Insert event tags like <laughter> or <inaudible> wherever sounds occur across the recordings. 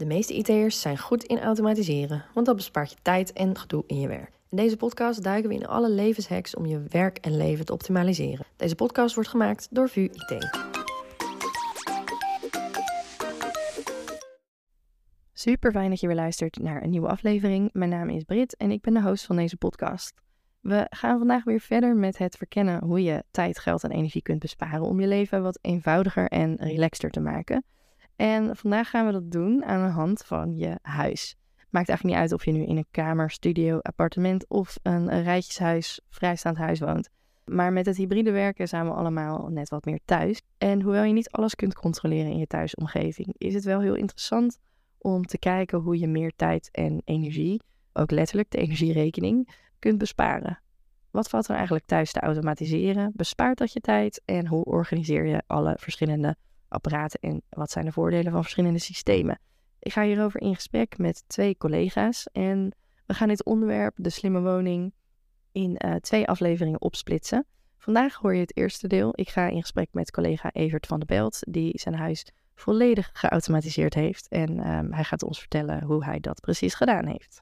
De meeste IT'ers zijn goed in automatiseren, want dat bespaart je tijd en gedoe in je werk. In deze podcast duiken we in alle levenshacks om je werk en leven te optimaliseren. Deze podcast wordt gemaakt door VU IT. Super fijn dat je weer luistert naar een nieuwe aflevering. Mijn naam is Brit en ik ben de host van deze podcast. We gaan vandaag weer verder met het verkennen hoe je tijd, geld en energie kunt besparen om je leven wat eenvoudiger en relaxter te maken. En vandaag gaan we dat doen aan de hand van je huis. Maakt eigenlijk niet uit of je nu in een kamer, studio, appartement of een rijtjeshuis, vrijstaand huis woont. Maar met het hybride werken zijn we allemaal net wat meer thuis. En hoewel je niet alles kunt controleren in je thuisomgeving, is het wel heel interessant om te kijken hoe je meer tijd en energie, ook letterlijk de energierekening, kunt besparen. Wat valt er eigenlijk thuis te automatiseren? Bespaart dat je tijd? En hoe organiseer je alle verschillende apparaten en wat zijn de voordelen van verschillende systemen? Ik ga hierover in gesprek met twee collega's en we gaan dit onderwerp, de slimme woning, in uh, twee afleveringen opsplitsen. Vandaag hoor je het eerste deel. Ik ga in gesprek met collega Evert van der Belt, die zijn huis volledig geautomatiseerd heeft. En um, hij gaat ons vertellen hoe hij dat precies gedaan heeft.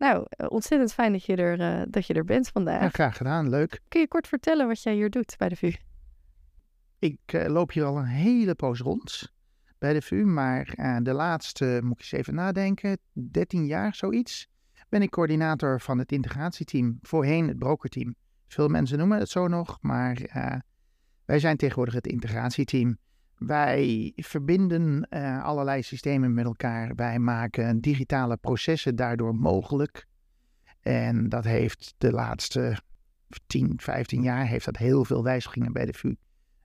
Nou, ontzettend fijn dat je er, uh, dat je er bent vandaag. Ja, graag gedaan. Leuk. Kun je kort vertellen wat jij hier doet bij de VU? Ik uh, loop hier al een hele poos rond bij de VU, maar uh, de laatste, moet ik eens even nadenken, 13 jaar zoiets, ben ik coördinator van het integratieteam, voorheen het brokerteam. Veel mensen noemen het zo nog, maar wij zijn tegenwoordig het integratieteam. Wij verbinden uh, allerlei systemen met elkaar. Wij maken digitale processen daardoor mogelijk. En dat heeft de laatste 10, 15 jaar heeft dat heel veel wijzigingen bij de VU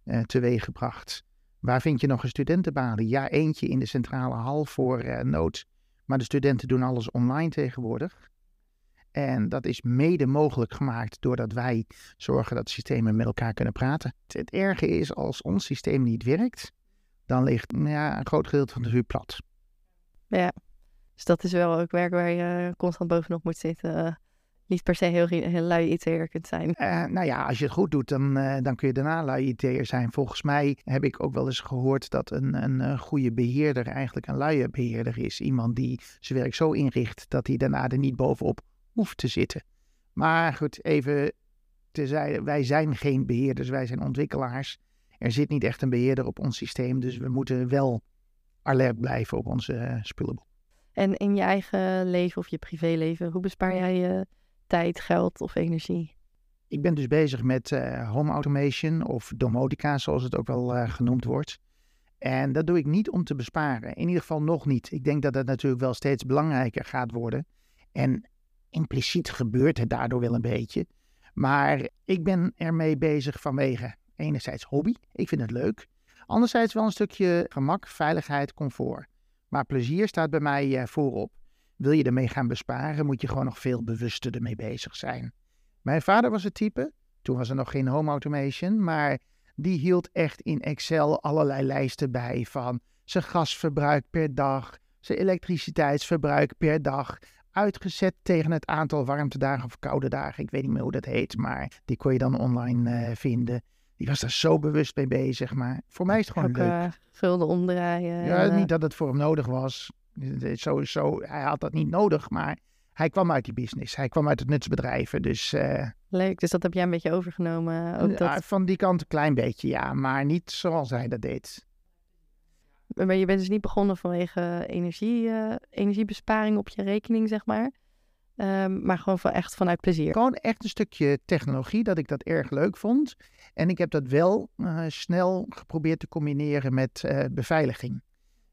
uh, teweeggebracht. Waar vind je nog een studentenbalie? Ja, eentje in de centrale hal voor uh, nood. Maar de studenten doen alles online tegenwoordig. En dat is mede mogelijk gemaakt doordat wij zorgen dat systemen met elkaar kunnen praten. Het erge is als ons systeem niet werkt, dan ligt nou ja, een groot gedeelte van de vuur plat. Ja, dus dat is wel ook werk waar je constant bovenop moet zitten. Niet per se heel, heel lui IT'er kunt zijn. Uh, nou ja, als je het goed doet, dan, uh, dan kun je daarna lui IT'er zijn. Volgens mij heb ik ook wel eens gehoord dat een, een, een goede beheerder eigenlijk een luie beheerder is. Iemand die zijn werk zo inricht dat hij daarna er niet bovenop hoeft te zitten. Maar goed, even tezijde, wij zijn geen beheerders, wij zijn ontwikkelaars. Er zit niet echt een beheerder op ons systeem, dus we moeten wel alert blijven op onze uh, spullenboel. En in je eigen leven of je privéleven, hoe bespaar jij je tijd, geld of energie? Ik ben dus bezig met uh, home automation of domotica, zoals het ook wel uh, genoemd wordt. En dat doe ik niet om te besparen. In ieder geval nog niet. Ik denk dat dat natuurlijk wel steeds belangrijker gaat worden. En impliciet gebeurt het daardoor wel een beetje. Maar ik ben ermee bezig vanwege enerzijds hobby. Ik vind het leuk. Anderzijds wel een stukje gemak, veiligheid, comfort. Maar plezier staat bij mij uh, voorop. Wil je ermee gaan besparen, moet je gewoon nog veel bewuster ermee bezig zijn. Mijn vader was het type, toen was er nog geen home automation, maar die hield echt in Excel allerlei lijsten bij van zijn gasverbruik per dag, zijn elektriciteitsverbruik per dag, uitgezet tegen het aantal warmtedagen of koude dagen. Ik weet niet meer hoe dat heet, maar die kon je dan online uh, vinden. Die was daar zo bewust mee bezig, maar voor mij is het gewoon Ook, leuk. Uh, gulden omdraaien. Ja, en, uh, niet dat het voor hem nodig was. Sowieso, hij had dat niet nodig, maar hij kwam uit die business. Hij kwam uit het nutsbedrijven, dus... Uh, Leuk, dus dat heb jij een beetje overgenomen? Ook dat... Van die kant een klein beetje, ja, maar niet zoals hij dat deed. Maar je bent dus niet begonnen vanwege energie, uh, energiebesparing op je rekening, zeg maar. Um, maar gewoon van echt vanuit plezier. Gewoon echt een stukje technologie, dat ik dat erg leuk vond. En ik heb dat wel uh, snel geprobeerd te combineren met uh, beveiliging.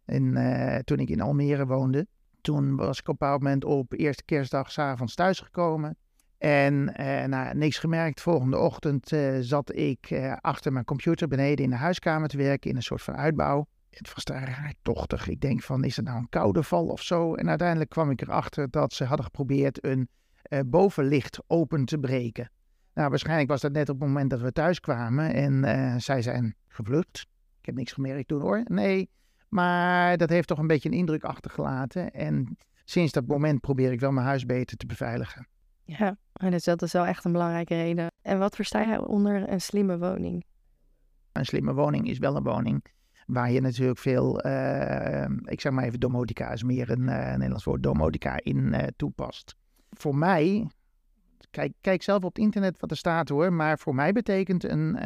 En toen ik in Almere woonde, toen was ik op een bepaald moment op eerste kerstdag s'avonds thuisgekomen. En nou, niks gemerkt. Volgende ochtend zat ik achter mijn computer beneden in de huiskamer te werken in een soort van uitbouw het was daar raar tochtig. Ik denk van, is het nou een koude val of zo? En uiteindelijk kwam ik erachter dat ze hadden geprobeerd een uh, bovenlicht open te breken. Nou, waarschijnlijk was dat net op het moment dat we thuis kwamen en uh, zij zijn gevlucht. Ik heb niks gemerkt toen hoor, nee. Maar dat heeft toch een beetje een indruk achtergelaten. En sinds dat moment probeer ik wel mijn huis beter te beveiligen. Ja, dus dat is wel echt een belangrijke reden. En wat versta jij onder een slimme woning? Een slimme woning is wel een woning waar je natuurlijk veel, eh, ik zeg maar even domotica is meer een uh, Nederlands woord, domotica in uh, toepast. Voor mij, kijk, kijk zelf op het internet wat er staat hoor, maar voor mij betekent een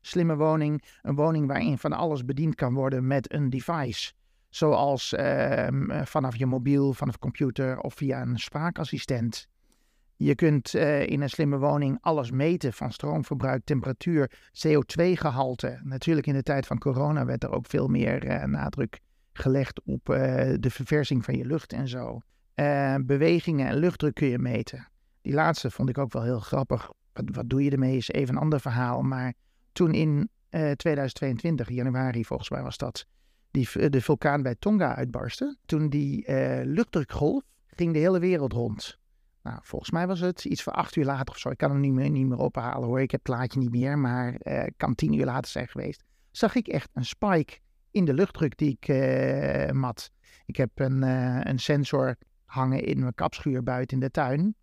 slimme woning een woning waarin van alles bediend kan worden met een device. Zoals ehm, vanaf je mobiel, vanaf computer of via een spraakassistent. Je kunt uh, in een slimme woning alles meten van stroomverbruik, temperatuur, CO2-gehalte. Natuurlijk in de tijd van corona werd er ook veel meer uh, nadruk gelegd op uh, de verversing van je lucht en zo. bewegingen en luchtdruk kun je meten. Die laatste vond ik ook wel heel grappig. Wat, wat doe je ermee is even een ander verhaal. Maar toen in 2022, januari volgens mij was dat, die, de vulkaan bij Tonga uitbarstte. Toen die luchtdrukgolf ging de hele wereld rond. Nou, volgens mij was het iets voor acht uur later of zo. Ik kan hem niet meer, niet meer ophalen hoor. Ik heb het plaatje niet meer, maar uh, kan tien uur later zijn geweest. Zag ik echt een spike in de luchtdruk die ik uh, mat. Ik heb een, uh, een sensor hangen in mijn kapschuur buiten in de tuin.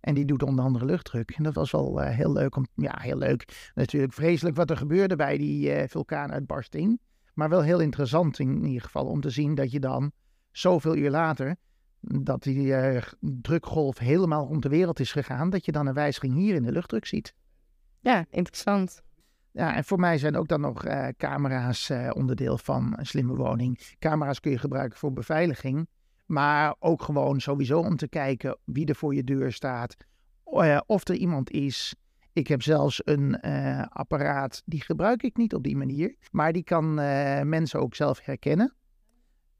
En die doet onder andere luchtdruk. En dat was wel heel leuk. Om, ja, heel leuk. Natuurlijk vreselijk wat er gebeurde bij die vulkaanuitbarsting. Maar wel heel interessant in ieder geval om te zien dat je dan zoveel uur later dat die uh, drukgolf helemaal rond de wereld is gegaan, dat je dan een wijziging hier in de luchtdruk ziet. Ja, interessant. Ja, en voor mij zijn ook dan nog uh, camera's uh, onderdeel van een slimme woning. Camera's kun je gebruiken voor beveiliging, maar ook gewoon sowieso om te kijken wie er voor je deur staat, of er iemand is. Ik heb zelfs een apparaat, die gebruik ik niet op die manier, maar die kan mensen ook zelf herkennen.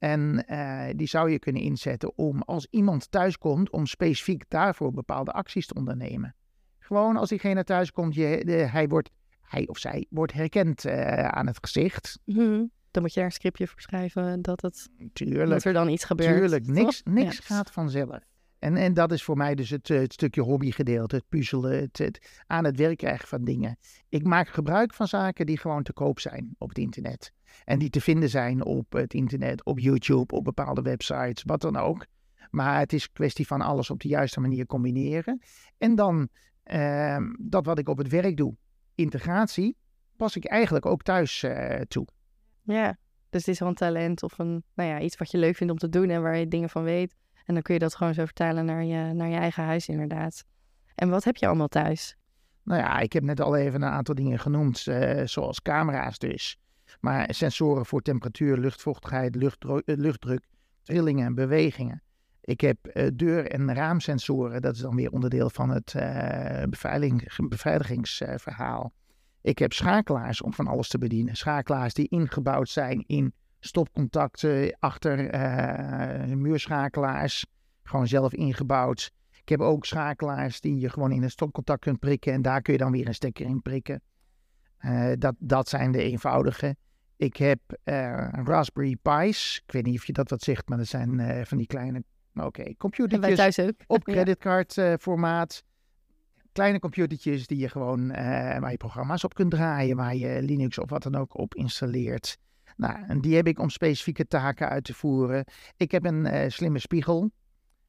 En uh, die zou je kunnen inzetten om als iemand thuiskomt, om specifiek daarvoor bepaalde acties te ondernemen. Gewoon als diegene thuiskomt, je, de, hij, wordt, hij of zij wordt herkend uh, aan het gezicht. Mm Dan moet je daar een scriptje voor schrijven dat, het, tuurlijk, dat er dan iets gebeurt. Tuurlijk, niks, niks ja. gaat vanzelf. En, en dat is voor mij dus het, het stukje hobbygedeelte, het puzzelen, het, aan het werk krijgen van dingen. Ik maak gebruik van zaken die gewoon te koop zijn op het internet. En die te vinden zijn op het internet, op YouTube, op bepaalde websites, wat dan ook. Maar het is kwestie van alles op de juiste manier combineren. En dan uh, dat wat ik op het werk doe, integratie, pas ik eigenlijk ook thuis uh, toe. Ja, dus het is wel een talent of een, nou ja, iets wat je leuk vindt om te doen en waar je dingen van weet. En dan kun je dat gewoon zo vertalen naar je, naar je eigen huis, inderdaad. En wat heb je allemaal thuis? Nou ja, ik heb net al even een aantal dingen genoemd, uh, zoals camera's dus. Maar sensoren voor temperatuur, luchtvochtigheid, luchtdruk, eh, luchtdruk trillingen en bewegingen. Ik heb uh, deur- en raamsensoren, dat is dan weer onderdeel van het beveiliging, beveiligingsverhaal. ik heb schakelaars om van alles te bedienen. Schakelaars die ingebouwd zijn in stopcontacten achter uh, muurschakelaars. Gewoon zelf ingebouwd. Ik heb ook schakelaars die je gewoon in een stopcontact kunt prikken. En daar kun je dan weer een stekker in prikken. Uh, dat, dat zijn de eenvoudige. Ik heb uh, Raspberry Pi's. Ik weet niet of je dat wat zegt, maar dat zijn van die kleine oké, okay, computertjes thuis ook. op <laughs> creditcardformaat. Kleine computertjes die je gewoon, waar je programma's op kunt draaien, waar je Linux of wat dan ook op installeert. Nou, en die heb ik om specifieke taken uit te voeren. Ik heb een uh, slimme spiegel.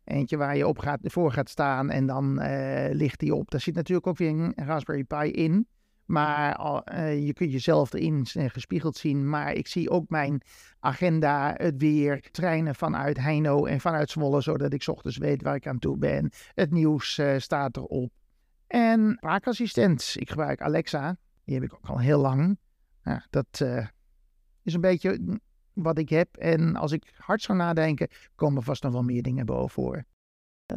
Eentje waar je op gaat, voor gaat staan en dan uh, ligt die op. Daar zit natuurlijk ook weer een Raspberry Pi in. Maar uh, je kunt jezelf erin gespiegeld zien. Maar ik zie ook mijn agenda, het weer, treinen vanuit Heino en vanuit Zwolle. Zodat ik ochtends weet waar ik aan toe ben. Het nieuws staat erop. En spraakassistent. Ik gebruik Alexa. Die heb ik ook al heel lang. Nou, dat is een beetje wat ik heb. En als ik hard zou nadenken, komen vast nog wel meer dingen boven voor.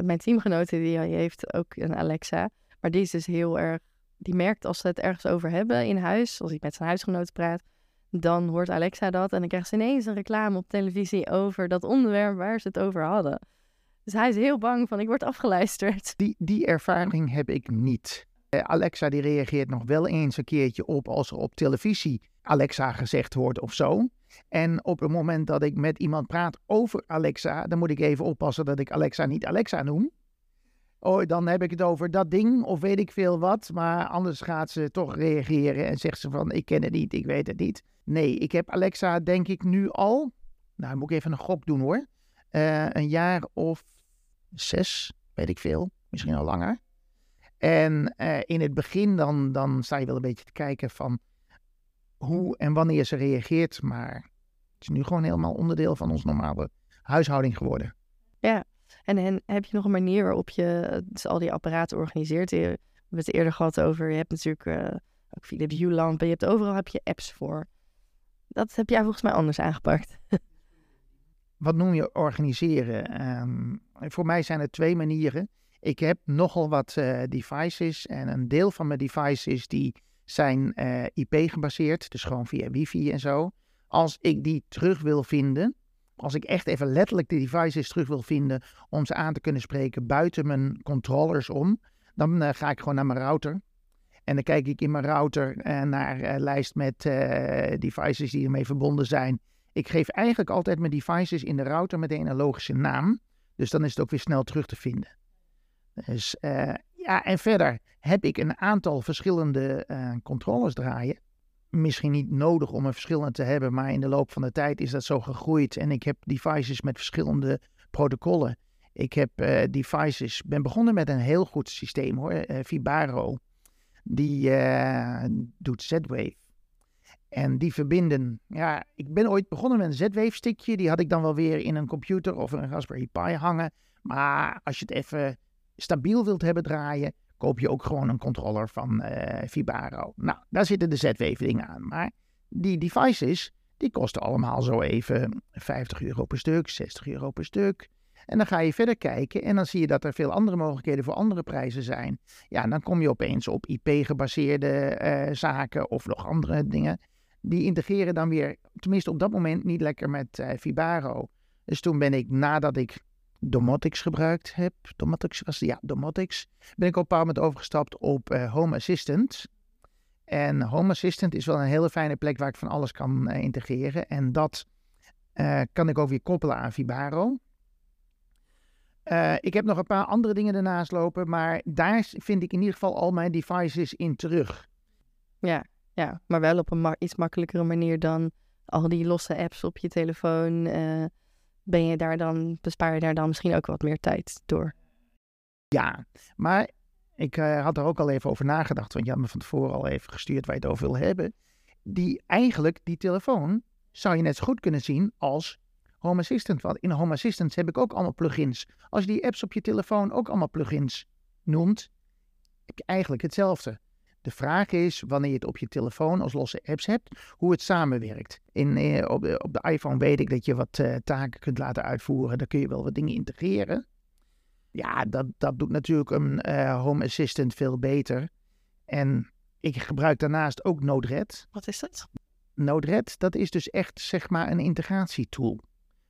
Mijn teamgenote die heeft ook een Alexa. Maar die is dus heel erg. Die merkt als ze het ergens over hebben in huis, als ik met zijn huisgenoot praat, dan hoort Alexa dat en dan krijgt ze ineens een reclame op televisie over dat onderwerp waar ze het over hadden. Dus hij is heel bang van ik word afgeluisterd. Die, die ervaring heb ik niet. Eh, Alexa die reageert nog wel eens een keertje op als er op televisie Alexa gezegd wordt of zo. En op het moment dat ik met iemand praat over Alexa, dan moet ik even oppassen dat ik Alexa niet Alexa noem. Oh, dan heb ik het over dat ding of weet ik veel wat. Maar anders gaat ze toch reageren en zegt ze van ik ken het niet, ik weet het niet. Nee, ik heb Alexa denk ik nu al, nou moet ik even een gok doen hoor. Uh, een jaar of zes, weet ik veel, misschien al langer. En uh, in het begin dan, dan sta je wel een beetje te kijken van hoe en wanneer ze reageert. Maar het is nu gewoon helemaal onderdeel van ons normale huishouding geworden. Ja, en, en heb je nog een manier waarop je dus al die apparaten organiseert? We hebben het eerder gehad over, je hebt natuurlijk uh, ook Philips Hue lampen, je hebt overal heb je apps voor. Dat heb jij volgens mij anders aangepakt. Wat noem je organiseren? Um, voor mij zijn er twee manieren. Ik heb nogal wat uh, devices en een deel van mijn devices die zijn uh, IP gebaseerd, dus gewoon via wifi en zo. Als ik die terug wil vinden, als ik echt even letterlijk de devices terug wil vinden om ze aan te kunnen spreken buiten mijn controllers om, dan uh, ga ik gewoon naar mijn router. En dan kijk ik in mijn router naar lijst met devices die ermee verbonden zijn. Ik geef eigenlijk altijd mijn devices in de router meteen een logische naam. Dus dan is het ook weer snel terug te vinden. Dus uh, ja, en verder heb ik een aantal verschillende uh, controllers draaien. Misschien niet nodig om een verschillende te hebben, maar in de loop van de tijd is dat zo gegroeid. En ik heb devices met verschillende protocollen. Ik heb uh, devices, ben begonnen met een heel goed systeem hoor, Vibaro. Die doet Z-Wave. En die verbinden, ja, ik ben ooit begonnen met een Z-Wave stickje. Die had ik dan wel weer in een computer of een Raspberry Pi hangen. Maar als je het even stabiel wilt hebben draaien, koop je ook gewoon een controller van uh, Vibaro. Nou, daar zitten de Z-Wave dingen aan. Maar die devices, die kosten allemaal zo even 50 euro per stuk, 60 euro per stuk. En dan ga je verder kijken en dan zie je dat er veel andere mogelijkheden voor andere prijzen zijn. Ja, dan kom je opeens op IP-gebaseerde uh, zaken of nog andere dingen die integreren dan weer, tenminste op dat moment, niet lekker met uh, Vibaro. Dus toen ben ik, nadat ik Domotics gebruikt heb, Domotics was ja, Domotics, ben ik op een bepaald moment overgestapt op uh, Home Assistant. En Home Assistant is wel een hele fijne plek waar ik van alles kan uh, integreren. En dat kan ik ook weer koppelen aan Vibaro. ik heb nog een paar andere dingen ernaast lopen, maar daar vind ik in ieder geval al mijn devices in terug. Ja, ja, maar wel op een iets makkelijkere manier dan al die losse apps op je telefoon. Ben je daar dan, bespaar je daar dan misschien ook wat meer tijd door? Ja, maar ik uh, had er ook al even over nagedacht, want je had me van tevoren al even gestuurd waar je het over wil hebben. Die eigenlijk, die telefoon, zou je net zo goed kunnen zien als Home Assistant. Want in Home Assistant heb ik ook allemaal plugins. Als je die apps op je telefoon ook allemaal plugins noemt, heb je eigenlijk hetzelfde. De vraag is, wanneer je het op je telefoon als losse apps hebt, hoe het samenwerkt. In, eh, op, de, op de iPhone weet ik dat je wat uh, taken kunt laten uitvoeren. Daar kun je wel wat dingen integreren. Ja, dat, dat doet natuurlijk een uh, Home Assistant veel beter. En ik gebruik daarnaast ook Node-RED. Wat is dat? Node-RED, dat is dus echt zeg maar een integratietool.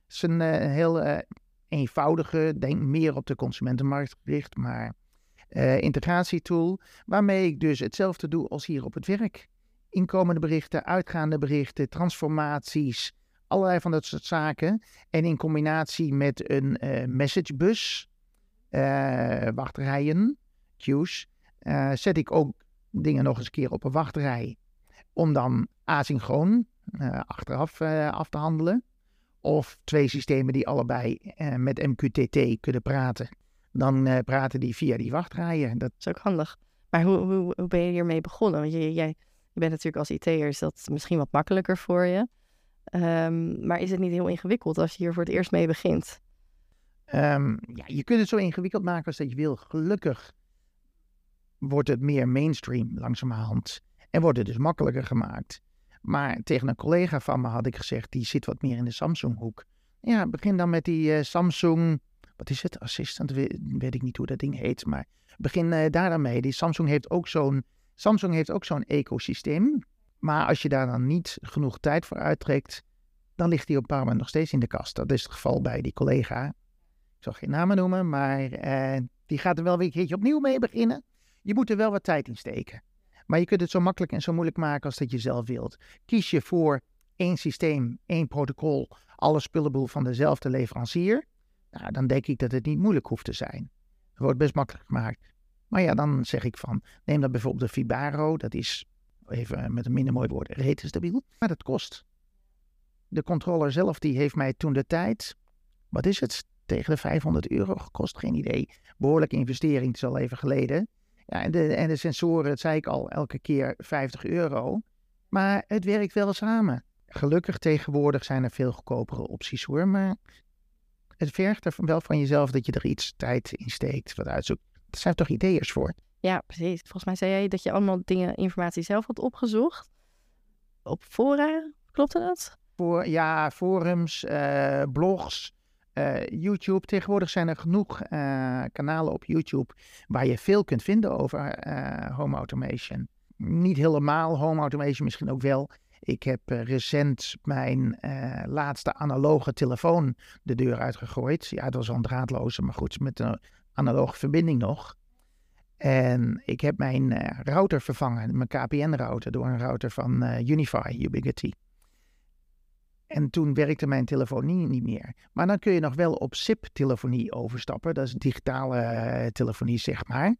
Het is een heel eenvoudige, denk meer op de consumentenmarkt gericht, maar uh, integratietool, waarmee ik dus hetzelfde doe als hier op het werk. Inkomende berichten, uitgaande berichten, transformaties, allerlei van dat soort zaken. En in combinatie met een uh, messagebus, uh, wachtrijen, queues, zet ik ook dingen nog eens een keer op een wachtrij. Om dan asynchroon achteraf af te handelen. Of twee systemen die allebei met MQTT kunnen praten dan uh, praten die via die wachtrijen. Dat is ook handig. Maar hoe, hoe, hoe ben je hiermee begonnen? Want je, jij je bent natuurlijk als IT'er, is dat misschien wat makkelijker voor je. Um, maar is het niet heel ingewikkeld als je hier voor het eerst mee begint? Um, ja, je kunt het zo ingewikkeld maken als dat je wil. Gelukkig wordt het meer mainstream langzamerhand. En wordt het dus makkelijker gemaakt. Maar tegen een collega van me had ik gezegd, die zit wat meer in de Samsung-hoek. Ja, begin dan met die uh, Samsung wat is het? Assistant, weet, ik niet hoe dat ding heet, maar begin uh, daar dan mee. Die Samsung heeft ook zo'n Samsung heeft ook zo'n ecosysteem. Maar als je daar dan niet genoeg tijd voor uittrekt, dan ligt die op een paar moment nog steeds in de kast. Dat is het geval bij die collega. Ik zal geen namen noemen, maar uh, die gaat er wel weer een keertje opnieuw mee beginnen. Je moet er wel wat tijd in steken. Maar je kunt het zo makkelijk en zo moeilijk maken als dat je zelf wilt. Kies je voor één systeem, één protocol, alle spullenboel van dezelfde leverancier. Nou, dan denk ik dat het niet moeilijk hoeft te zijn. Het wordt best makkelijk gemaakt. Maar ja, dan zeg ik van, neem dan bijvoorbeeld de Fibaro. Dat is, even met een minder mooi woord, rete stabiel. Maar dat kost. De controller zelf, die heeft mij toen de tijd, wat is het, tegen de 500 euro gekost. Geen idee. Behoorlijke investering, het is al even geleden. Ja, en de, en de sensoren, dat zei ik al, elke keer 50 euro. Maar het werkt wel samen. Gelukkig tegenwoordig zijn er veel goedkopere opties hoor, maar het vergt er wel van jezelf dat je er iets tijd in steekt, wat uitzoekt. Er zijn toch ideeën voor. Ja, precies. Volgens mij zei jij dat je allemaal dingen, informatie zelf had opgezocht. Op fora, klopte dat? Voor, ja, forums, uh, blogs, uh, YouTube. Tegenwoordig zijn er genoeg uh, kanalen op YouTube waar je veel kunt vinden over home automation. Niet helemaal home automation, misschien ook wel. Ik heb recent mijn laatste analoge telefoon de deur uitgegooid. Ja, het was al een draadloze, maar goed, met een analoge verbinding nog. En ik heb mijn uh, router vervangen, mijn KPN-router, door een router van Unify, Ubiquiti. En toen werkte mijn telefonie niet meer. Maar dan kun je nog wel op SIP-telefonie overstappen. Dat is digitale telefonie, zeg maar.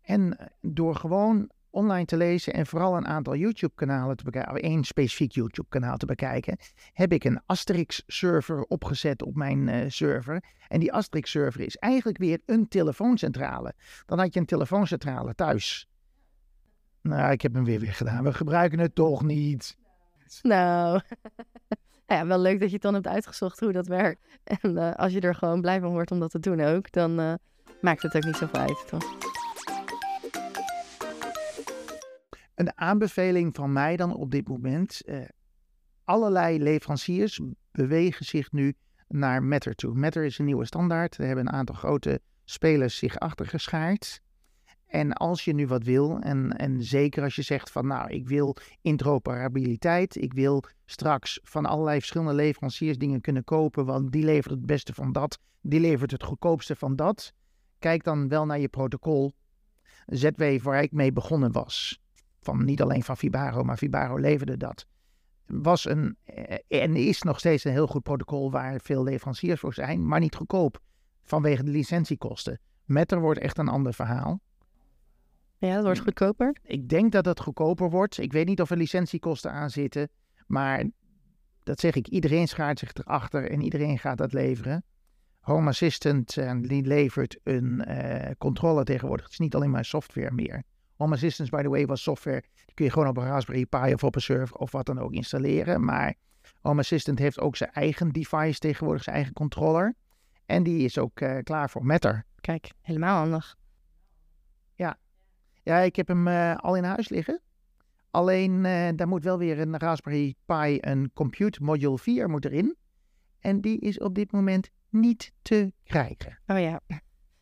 En door gewoon online te lezen en vooral een aantal YouTube-kanalen te bekijken, één specifiek YouTube-kanaal te bekijken, heb ik een Asterix-server opgezet op mijn uh, server. En die Asterix-server is eigenlijk weer een telefooncentrale. Dan had je een telefooncentrale thuis. Nou, ik heb hem weer weer gedaan. We gebruiken het toch niet. Nou, <laughs> ja, wel leuk dat je het dan hebt uitgezocht hoe dat werkt. En uh, als je er gewoon blij van wordt om dat te doen ook, dan uh, maakt het ook niet zoveel uit, toch? Een aanbeveling van mij dan op dit moment. Uh, allerlei leveranciers bewegen zich nu naar Matter toe. Matter is een nieuwe standaard. Er hebben een aantal grote spelers zich achtergeschaard. En als je nu wat wil, en, en zeker als je zegt van nou, ik wil interoperabiliteit, ik wil straks van allerlei verschillende leveranciers dingen kunnen kopen, want die levert het beste van dat, die levert het goedkoopste van dat. Kijk dan wel naar je protocol. ZW waar ik mee begonnen was van niet alleen van Fibaro, maar Fibaro leverde dat. Was een, eh, en is nog steeds een heel goed protocol waar veel leveranciers voor zijn, maar niet goedkoop vanwege de licentiekosten. Metter wordt echt een ander verhaal. Ja, dat wordt goedkoper. Ik denk dat het goedkoper wordt. Ik weet niet of er licentiekosten aan zitten, maar dat zeg ik, iedereen schaart zich erachter en iedereen gaat dat leveren. Home Assistant die levert een uh, controle tegenwoordig. Het is niet alleen maar software meer. Home Assistance, by the way, was software. Die kun je gewoon op een Raspberry Pi of op een server of wat dan ook installeren. Maar Home Assistant heeft ook zijn eigen device tegenwoordig, zijn eigen controller. En die is ook uh, klaar voor Matter. Kijk, helemaal handig. Ja, ja ik heb hem uh, al in huis liggen. Alleen uh, daar moet wel weer een Raspberry Pi, een Compute Module 4 moet erin. En die is op dit moment niet te krijgen. Oh ja,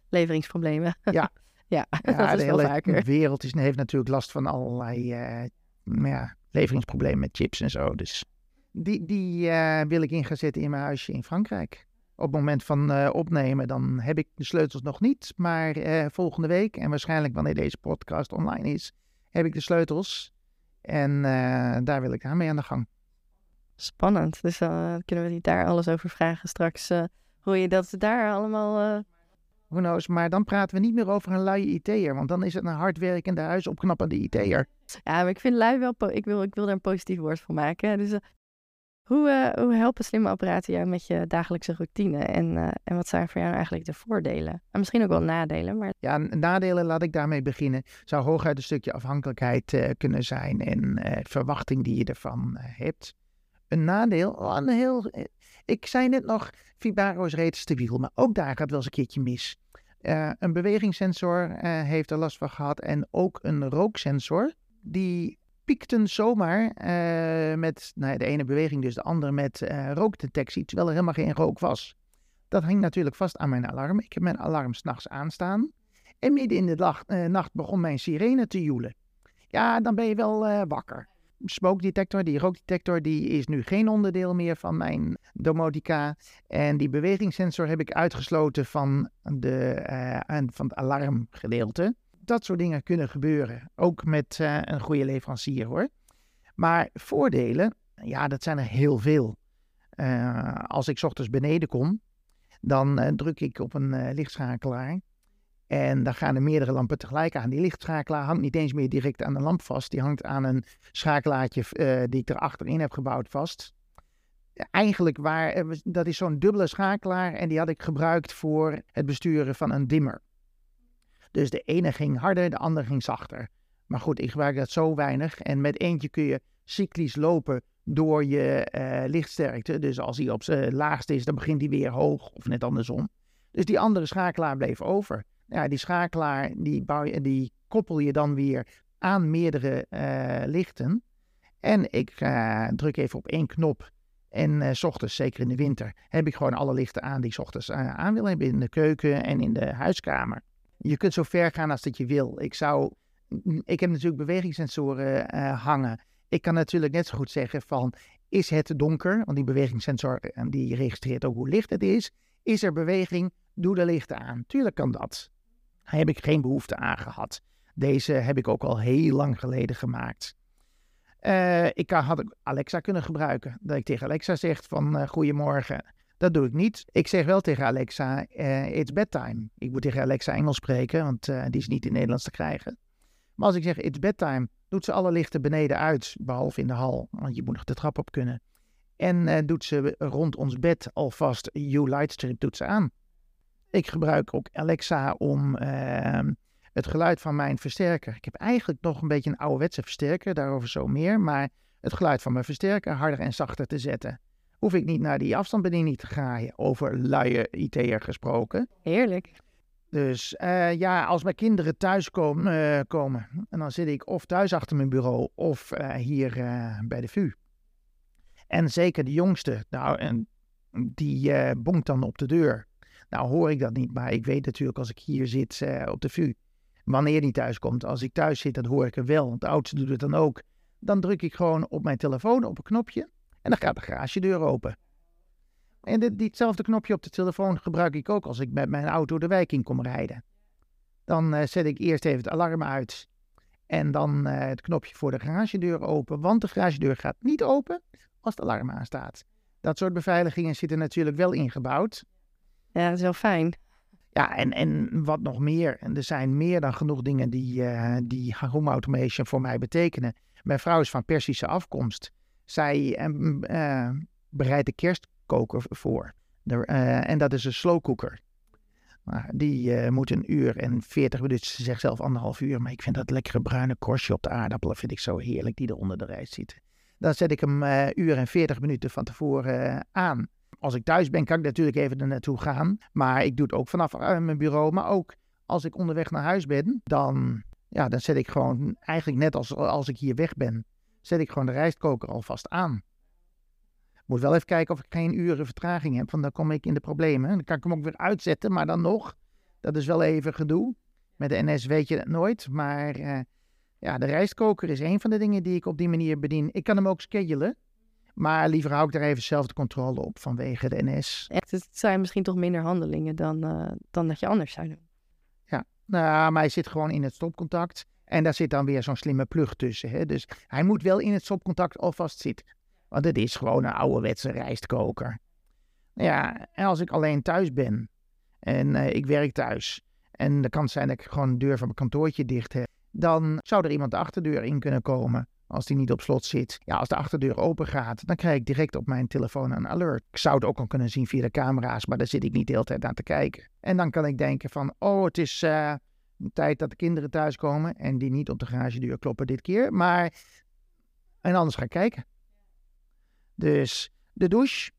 leveringsproblemen. Ja, <laughs> Ja, <laughs> ja dat is de wel hele vaker. wereld is, heeft natuurlijk last van allerlei uh, ja, leveringsproblemen met chips en zo. Dus die, die uh, wil ik in gaan zetten in mijn huisje in Frankrijk. Op het moment van uh, opnemen, dan heb ik de sleutels nog niet. Maar volgende week, en waarschijnlijk wanneer deze podcast online is, heb ik de sleutels. En daar wil ik aan mee aan de gang. Spannend. Dus dan kunnen we die daar alles over vragen straks. hoe je dat daar allemaal who knows. Maar dan praten we niet meer over een luie IT'er. Want dan is het een hardwerkende, huisopknappende IT'er. Ja, maar ik vind lui wel... Ik wil, ik wil er een positief woord van maken. Dus uh, hoe, uh, hoe helpen slimme apparaten jou met je dagelijkse routine? En, uh, en wat zijn voor jou eigenlijk de voordelen? En misschien ook wel nadelen, maar... Ja, nadelen, laat ik daarmee beginnen. Zou hooguit een stukje afhankelijkheid kunnen zijn en verwachting die je ervan hebt. Een nadeel, oh, een heel... Ik zei net nog, Fibaro is reeds stabiel, maar ook daar gaat wel eens een keertje mis. Uh, een bewegingssensor uh, heeft er last van gehad en ook een rooksensor. Die piekten zomaar met nou de ene beweging, dus de andere met rookdetectie, terwijl er helemaal geen rook was. Dat hing natuurlijk vast aan mijn alarm. Ik heb mijn alarm s'nachts aanstaan. En midden in de nacht begon mijn sirene te joelen. Ja, dan ben je wel wakker smoke detector, die rookdetector, die is nu geen onderdeel meer van mijn domotica. En die bewegingssensor heb ik uitgesloten van, de, uh, van het alarmgedeelte. Dat soort dingen kunnen gebeuren, ook met uh, een goede leverancier hoor. Maar voordelen, ja, dat zijn er heel veel. Uh, als ik ochtends beneden kom, dan druk ik op een lichtschakelaar. En dan gaan er meerdere lampen tegelijk aan. Die lichtschakelaar hangt niet eens meer direct aan de lamp vast. Die hangt aan een schakelaartje uh, die ik er achterin heb gebouwd vast. Eigenlijk waar, dat is zo'n dubbele schakelaar en die had ik gebruikt voor het besturen van een dimmer. Dus de ene ging harder, de andere ging zachter. Maar goed, ik gebruik dat zo weinig. En met eentje kun je cyclisch lopen door je uh, lichtsterkte. Dus als hij op zijn laagste is, dan begint hij weer hoog of net andersom. Dus die andere schakelaar bleef over. Ja, die schakelaar die, bouw je, die koppel je dan weer aan meerdere uh, lichten. En ik druk even op één knop. En uh, s ochtends, zeker in de winter, heb ik gewoon alle lichten aan die ik ochtends aan wil hebben in de keuken en in de huiskamer. Je kunt zo ver gaan als dat je wil. Ik zou, ik heb natuurlijk bewegingssensoren hangen. Ik kan natuurlijk net zo goed zeggen van, is het donker? Want die bewegingssensor die registreert ook hoe licht het is. Is er beweging? Doe de lichten aan. Tuurlijk kan dat. Heb ik geen behoefte aan gehad. Deze heb ik ook al heel lang geleden gemaakt. Uh, ik had Alexa kunnen gebruiken. Dat ik tegen Alexa zeg van uh, goedemorgen. Dat doe ik niet. Ik zeg wel tegen Alexa, uh, it's bedtime. Ik moet tegen Alexa Engels spreken, want die is niet in Nederlands te krijgen. Maar als ik zeg it's bedtime, doet ze alle lichten beneden uit, behalve in de hal, want je moet nog de trap op kunnen. En doet ze rond ons bed alvast U-Lightstrip doet ze aan. Ik gebruik ook Alexa om ehm, het geluid van mijn versterker. Ik heb eigenlijk nog een beetje een ouderwetse versterker, daarover zo meer. Maar het geluid van mijn versterker harder en zachter te zetten. Hoef ik niet naar die afstandsbediening te graaien, over luie IT'er gesproken. Heerlijk. Dus uh, ja, als mijn kinderen thuis komen, uh, komen, en dan zit ik of thuis achter mijn bureau of uh, hier bij de VU. En zeker de jongste, nou, en die bonkt dan op de deur. Nou hoor ik dat niet, maar ik weet natuurlijk als ik hier zit op de VU, wanneer die thuis komt. Als ik thuis zit, dan hoor ik hem wel, want de oudste doet het dan ook. Dan druk ik gewoon op mijn telefoon op een knopje en dan gaat de garagedeur open. En dit, ditzelfde knopje op de telefoon gebruik ik ook als ik met mijn auto de wijk in kom rijden. Dan uh, zet ik eerst even het alarm uit en dan uh, het knopje voor de garagedeur open, want de garagedeur gaat niet open als het alarm aanstaat. Dat soort beveiligingen zitten natuurlijk wel ingebouwd. Ja, dat is wel fijn. Ja, en, en wat nog meer. En er zijn meer dan genoeg dingen die, uh, die home automation voor mij betekenen. Mijn vrouw is van Persische afkomst. Zij uh, bereidt de kerstkoker voor. De, en dat is een slow cooker. Maar die moet een uur en veertig minuten. Ze zegt zelf anderhalf uur. Maar ik vind dat lekkere bruine korstje op de aardappelen vind ik zo heerlijk die er onder de rijst zitten. Dan zet ik hem uur en veertig minuten van tevoren aan als ik thuis ben, kan ik natuurlijk even er naartoe gaan. Maar ik doe het ook vanaf uh, mijn bureau. Maar ook als ik onderweg naar huis ben, dan, ja, dan zet ik gewoon, eigenlijk net als, als ik hier weg ben, zet ik gewoon de rijstkoker alvast aan. Moet wel even kijken of ik geen uren vertraging heb, want dan kom ik in de problemen. Dan kan ik hem ook weer uitzetten, maar dan nog, dat is wel even gedoe. Met de NS weet je het nooit, maar uh, ja, de rijstkoker is een van de dingen die ik op die manier bedien. Ik kan hem ook schedulen. Maar liever hou ik daar even zelf de controle op vanwege de NS. Echt, het zijn misschien toch minder handelingen dan, uh, dan dat je anders zou doen. Ja, nou, maar hij zit gewoon in het stopcontact. En daar zit dan weer zo'n slimme plug tussen. Hè? Dus hij moet wel in het stopcontact alvast zitten. Want het is gewoon een ouderwetse rijstkoker. Ja, en als ik alleen thuis ben en uh, ik werk thuis. En de kans zijn dat ik gewoon de deur van mijn kantoortje dicht heb. Dan zou er iemand de achterdeur in kunnen komen als die niet op slot zit. Ja, als de achterdeur open gaat, dan krijg ik direct op mijn telefoon een alert. Ik zou het ook al kunnen zien via de camera's, maar daar zit ik niet de hele tijd aan te kijken. En dan kan ik denken van, oh, het is uh, tijd dat de kinderen thuiskomen en die niet op de garagedeur kloppen dit keer, maar... En anders ga ik kijken. Dus de douche,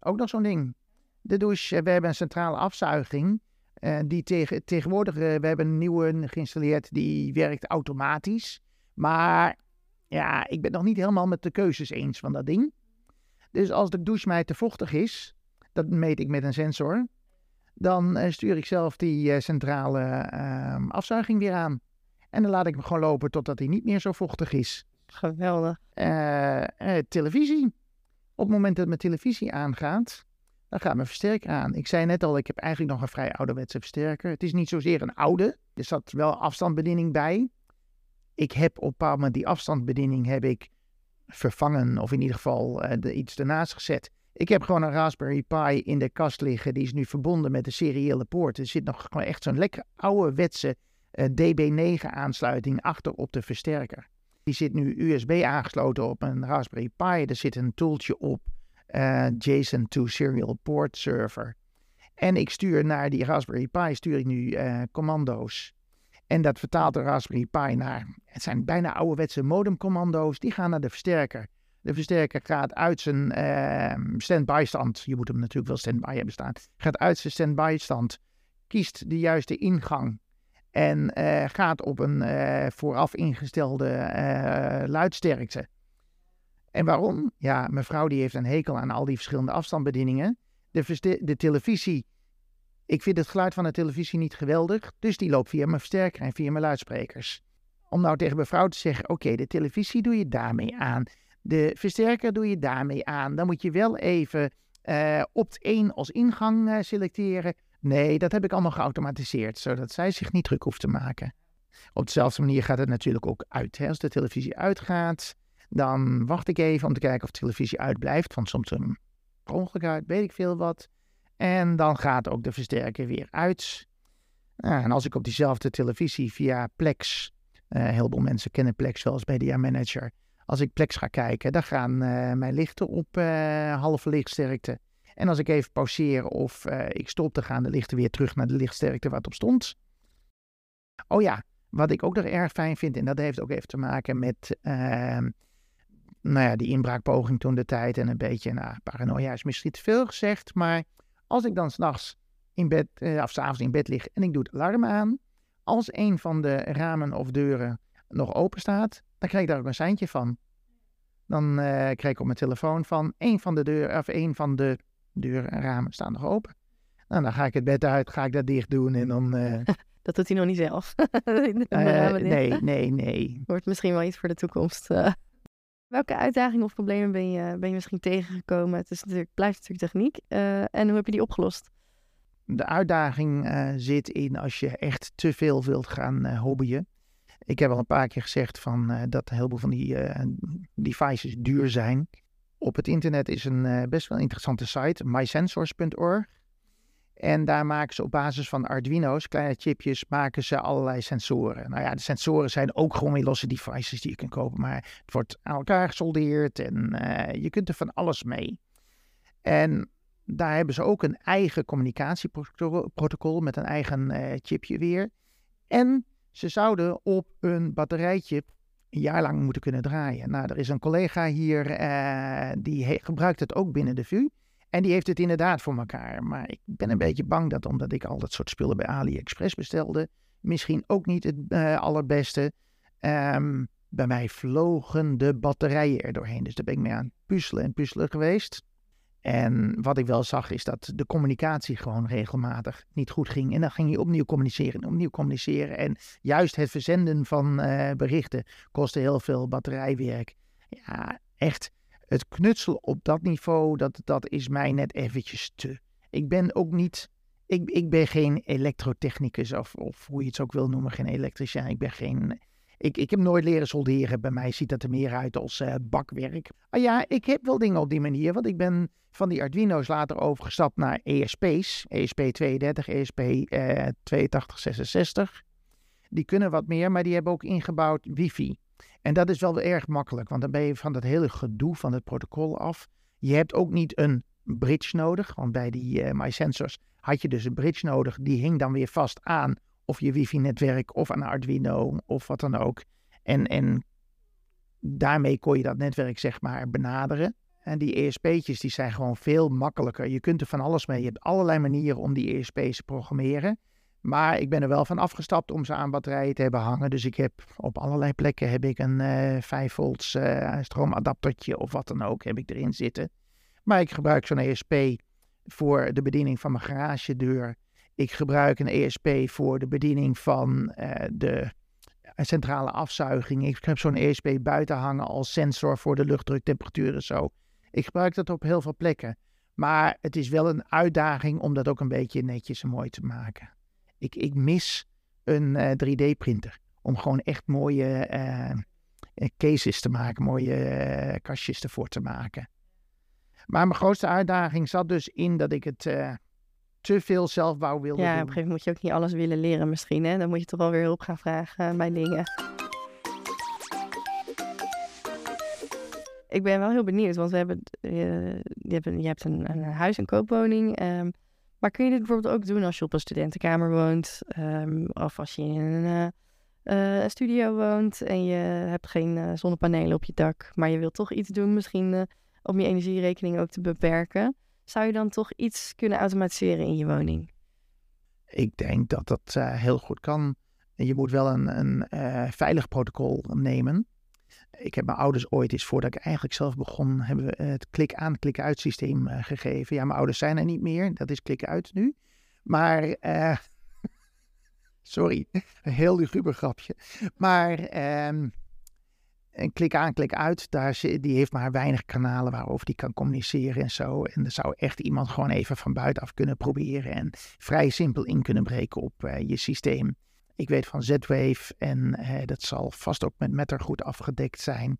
ook nog zo'n ding. De douche, eh, we hebben een centrale afzuiging. Uh, die tegen, tegenwoordig, we hebben een nieuwe geïnstalleerd, die werkt automatisch. Maar ja, ik ben nog niet helemaal met de keuzes eens van dat ding. Dus als de douche mij te vochtig is, dat meet ik met een sensor, dan uh, stuur ik zelf die uh, centrale uh, afzuiging weer aan. En dan laat ik hem gewoon lopen totdat hij niet meer zo vochtig is. Geweldig. Eh, televisie. Op het moment dat mijn televisie aangaat, dan gaat mijn versterker aan. Ik zei net al, ik heb eigenlijk nog een vrij ouderwetse versterker. Het is niet zozeer een oude. Er zat wel afstandsbediening bij ik heb op een bepaald moment die afstandsbediening heb ik vervangen. Of in ieder geval uh, de, iets ernaast gezet. Ik heb gewoon een Raspberry Pi in de kast liggen. Die is nu verbonden met de seriële poort. Er zit nog gewoon echt zo'n lekker ouderwetse uh, DB9 aansluiting achter op de versterker. Die zit nu USB aangesloten op een Raspberry Pi. Er zit een tooltje op. Uh, JSON to Serial Port Server. En ik stuur naar die Raspberry Pi stuur ik nu commando's. En dat vertaalt de Raspberry Pi naar, het zijn bijna ouderwetse modemcommando's, die gaan naar de versterker. De versterker gaat uit zijn uh, standby stand, je moet hem natuurlijk wel standby hebben staan, gaat uit zijn standby stand, kiest de juiste ingang en uh, gaat op een uh, vooraf ingestelde uh, luidsterkte. En waarom? Ja, mevrouw die heeft een hekel aan al die verschillende afstandsbedieningen. De, de televisie, ik vind het geluid van de televisie niet geweldig, dus die loopt via mijn versterker en via mijn luidsprekers. Om nou tegen mevrouw te zeggen, oké, de televisie doe je daarmee aan. De versterker doe je daarmee aan. Dan moet je wel even uh, opt 1 als ingang uh, selecteren. Nee, dat heb ik allemaal geautomatiseerd, zodat zij zich niet druk hoeft te maken. Op dezelfde manier gaat het natuurlijk ook uit. Als de televisie uitgaat, dan wacht ik even om te kijken of de televisie uitblijft. Want soms een ongeluk uit, weet ik veel wat. En dan gaat ook de versterker weer uit. Nou, en als ik op diezelfde televisie via Plex, uh, heel veel mensen kennen Plex wel als Media Manager. Als ik Plex ga kijken, dan gaan uh, mijn lichten op uh, halve lichtsterkte. En als ik even pauzeer of ik stop, dan gaan de lichten weer terug naar de lichtsterkte waar het op stond. Oh ja, wat ik ook nog erg fijn vind, en dat heeft ook even te maken met ehm, nou ja, die inbraakpoging toen de tijd en een beetje, nou, paranoia is misschien te veel gezegd, maar als ik dan s'nachts in bed, eh, of s'avonds in bed lig en ik doe het alarm aan, als een van de ramen of deuren nog open staat, dan krijg ik daar ook een seintje van. Dan uh, krijg ik op mijn telefoon van een van de deuren, of een van de deuren en ramen staan nog open. Nou, dan ga ik het bed uit, ga ik dat dicht doen en dan... Uh, <laughs> dat doet hij nog niet zelf. <laughs> uh, nee, nee, nee. <laughs> Wordt misschien wel iets voor de toekomst. Welke uitdagingen of problemen ben je, ben je misschien tegengekomen? Het is natuurlijk, blijft natuurlijk techniek. Uh, en hoe heb je die opgelost? De uitdaging uh, zit in als je echt te veel wilt gaan uh, hobbyen. Ik heb al een paar keer gezegd van, dat heel veel van die devices duur zijn. Op het internet is een best wel interessante site, mysensors.org. En daar maken ze op basis van Arduino's, kleine chipjes, maken ze allerlei sensoren. Nou ja, de sensoren zijn ook gewoon weer losse devices die je kunt kopen. Maar het wordt aan elkaar gesoldeerd en uh, je kunt er van alles mee. En daar hebben ze ook een eigen communicatieprotocol met een eigen uh, chipje weer. En ze zouden op een batterijchip een jaar lang moeten kunnen draaien. Nou, er is een collega hier uh, die gebruikt het ook binnen de VU. En die heeft het inderdaad voor elkaar. Maar ik ben een beetje bang dat omdat ik al dat soort spullen bij AliExpress bestelde, misschien ook niet het uh, allerbeste. Um, bij mij vlogen de batterijen er doorheen. Dus daar ben ik mee aan puzzelen en puzzelen geweest. En wat ik wel zag is dat de communicatie gewoon regelmatig niet goed ging. En dan ging je opnieuw communiceren en opnieuw communiceren. En juist het verzenden van uh, berichten kostte heel veel batterijwerk. Ja, echt het knutselen op dat niveau, dat, dat is mij net eventjes te. Ik ben ook niet, ik, ik ben geen elektrotechnicus of, of hoe je het ook wil noemen, geen elektricien. Ik ben geen, ik, ik heb nooit leren solderen. Bij mij ziet dat er meer uit als uh, bakwerk. Ah ja, ik heb wel dingen op die manier, want ik ben van die Arduino's later overgestapt naar ESP's. ESP32, ESP uh, 8266. Die kunnen wat meer, maar die hebben ook ingebouwd wifi. En dat is wel erg makkelijk, want dan ben je van dat hele gedoe van het protocol af. Je hebt ook niet een bridge nodig, want bij die uh, MySensors had je dus een bridge nodig. Die hing dan weer vast aan of je wifi-netwerk of aan Arduino of wat dan ook. En, en daarmee kon je dat netwerk zeg maar benaderen. En die ESP'tjes die zijn gewoon veel makkelijker. Je kunt er van alles mee. Je hebt allerlei manieren om die ESP's te programmeren. Maar ik ben er wel van afgestapt om ze aan batterijen te hebben hangen. Dus ik heb op allerlei plekken heb ik een uh, eh, 5 volts uh, stroomadaptertje of wat dan ook heb ik erin zitten. Maar ik gebruik zo'n ESP voor de bediening van mijn garagedeur. Ik gebruik een ESP voor de bediening van uh, de centrale afzuiging. Ik heb zo'n ESP buiten hangen als sensor voor de luchtdruktemperatuur en zo. Ik gebruik dat op heel veel plekken. Maar het is wel een uitdaging om dat ook een beetje netjes en mooi te maken. Ik, ik mis een 3D-printer. Eh, om gewoon echt mooie uh, cases te maken, mooie kastjes ervoor te maken. Maar mijn grootste uitdaging zat dus in dat ik het te veel zelfbouw wilde ja, doen. Ja, op een gegeven moment moet je ook niet alles willen leren misschien. Hè? Dan moet je toch wel weer hulp gaan vragen bij dingen. Ik ben wel heel benieuwd, want we hebben, je, je hebt, een, je hebt een, een huis, een koopwoning. Um, Maar kun je dit bijvoorbeeld ook doen als je op een studentenkamer woont? ehm, of als je in een eh, eh, een studio woont en je hebt geen eh, zonnepanelen op je dak, maar je wilt toch iets doen, misschien om je energierekening ook te beperken. Zou je dan toch iets kunnen automatiseren in je woning? Ik denk dat dat heel goed kan. Je moet wel een, een veilig protocol nemen. Ik heb mijn ouders ooit eens, voordat ik eigenlijk zelf begon, hebben we het klik-aan, klik-uit systeem eh, gegeven. Ja, mijn ouders zijn er niet meer. Dat is klik-uit nu. Maar, eh, <laughs> sorry, een heel luguber grapje. Maar ehm, een klik-aan, klik-uit, daar, die heeft maar weinig kanalen waarover die kan communiceren en zo. En er zou echt iemand gewoon even van buitenaf kunnen proberen en vrij simpel in kunnen breken op eh, je systeem. Ik weet van Z-Wave en eh, dat zal vast ook met Matter goed afgedekt zijn.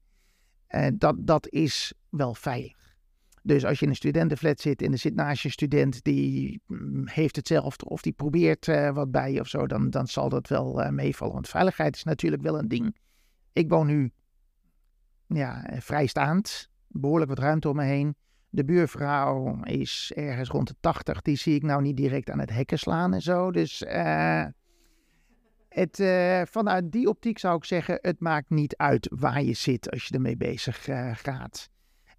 Eh, dat, dat is wel veilig. Dus als je in een studentenflat zit en er zit naast je student die mm, heeft hetzelfde of die probeert eh, wat bij je of zo, dan, dan zal dat wel meevallen. Want veiligheid is natuurlijk wel een ding. Ik woon nu ja, vrijstaand, behoorlijk wat ruimte om me heen. De buurvrouw is ergens rond de 80. Die zie ik nou niet direct aan het hekken slaan en zo. Dus het, eh, vanuit die optiek zou ik zeggen: het maakt niet uit waar je zit als je ermee bezig eh, gaat.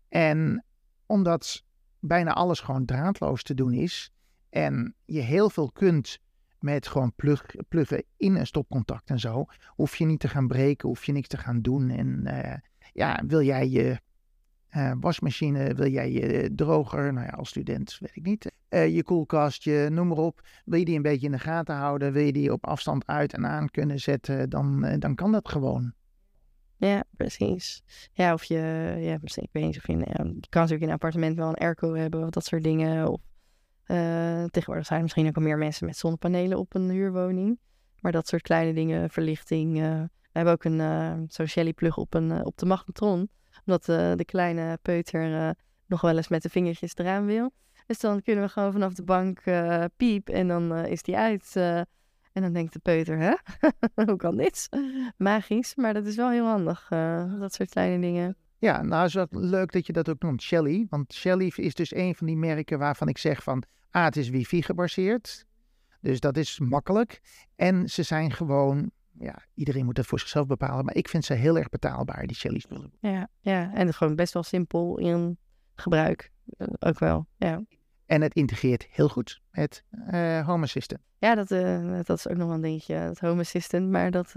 En omdat bijna alles gewoon draadloos te doen is en je heel veel kunt met gewoon plug, pluggen in een stopcontact en zo, hoef je niet te gaan breken, hoef je niks te gaan doen. En eh, ja, wil jij je eh, wasmachine, wil jij je droger, nou ja, als student weet ik niet, eh, je koelkast, je noem maar op, wil je die een beetje in de gaten houden, wil je die op afstand uit en aan kunnen zetten, dan, eh, dan kan dat gewoon. Ja, precies. Ja, of je, ja, ik weet of je, kan natuurlijk in een appartement wel een airco hebben of dat soort dingen. Of tegenwoordig zijn er misschien ook al meer mensen met zonnepanelen op een huurwoning. Maar dat soort kleine dingen, verlichting. we hebben ook een eh, zo'n Shelly plug op, een, op de magnetron. Omdat eh, de kleine peuter eh, nog wel eens met de vingertjes eraan wil. Dus dan kunnen we gewoon vanaf de bank eh, piep en dan is die uit. en dan denkt de peuter, hè? <laughs> Hoe kan dit? Magisch, maar dat is wel heel handig. dat soort kleine dingen. Ja, nou is het leuk dat je dat ook noemt, Shelly. Want Shelly is dus een van die merken waarvan ik zeg van, ah, het is wifi gebaseerd. Dus dat is makkelijk. En ze zijn gewoon, ja, iedereen moet dat voor zichzelf bepalen. Maar ik vind ze heel erg betaalbaar, die Shelly spullen. Ja, ja. en gewoon best wel simpel in gebruik. eh, ook wel, ja. En het integreert heel goed met eh, Home Assistant. Ja, dat, eh, dat is ook nog wel een dingetje, het Home Assistant. Maar dat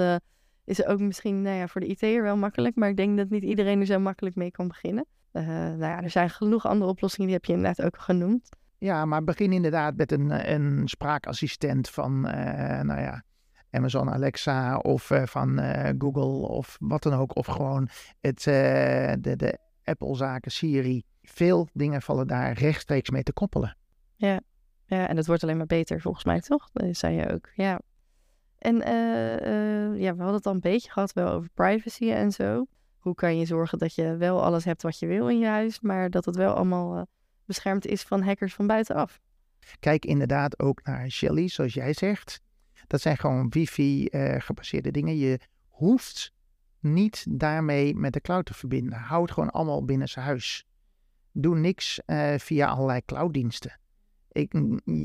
is ook misschien nou ja, voor de IT'er wel makkelijk. Maar ik denk dat niet iedereen er zo makkelijk mee kan beginnen. Nou ja, er zijn genoeg andere oplossingen, die heb je inderdaad ook genoemd. Ja, maar begin inderdaad met een, een spraakassistent van, nou ja, Amazon Alexa of eh, van eh, Google of wat dan ook. Of gewoon het, eh, de, de Apple-zaken Siri. Veel dingen vallen daar rechtstreeks mee te koppelen. Ja, en dat wordt alleen maar beter volgens mij, toch? Dat zei je ook, ja. En ja, we hadden het al een beetje gehad wel over privacy en zo. Hoe kan je zorgen dat je wel alles hebt wat je wil in je huis, maar dat het wel allemaal beschermd is van hackers van buitenaf? Kijk inderdaad ook naar Shelly, zoals jij zegt. Dat zijn gewoon wifi-gebaseerde dingen. Je hoeft niet daarmee met de cloud te verbinden. Houd gewoon allemaal binnen zijn huis. Doe niks eh, via allerlei clouddiensten. Ik,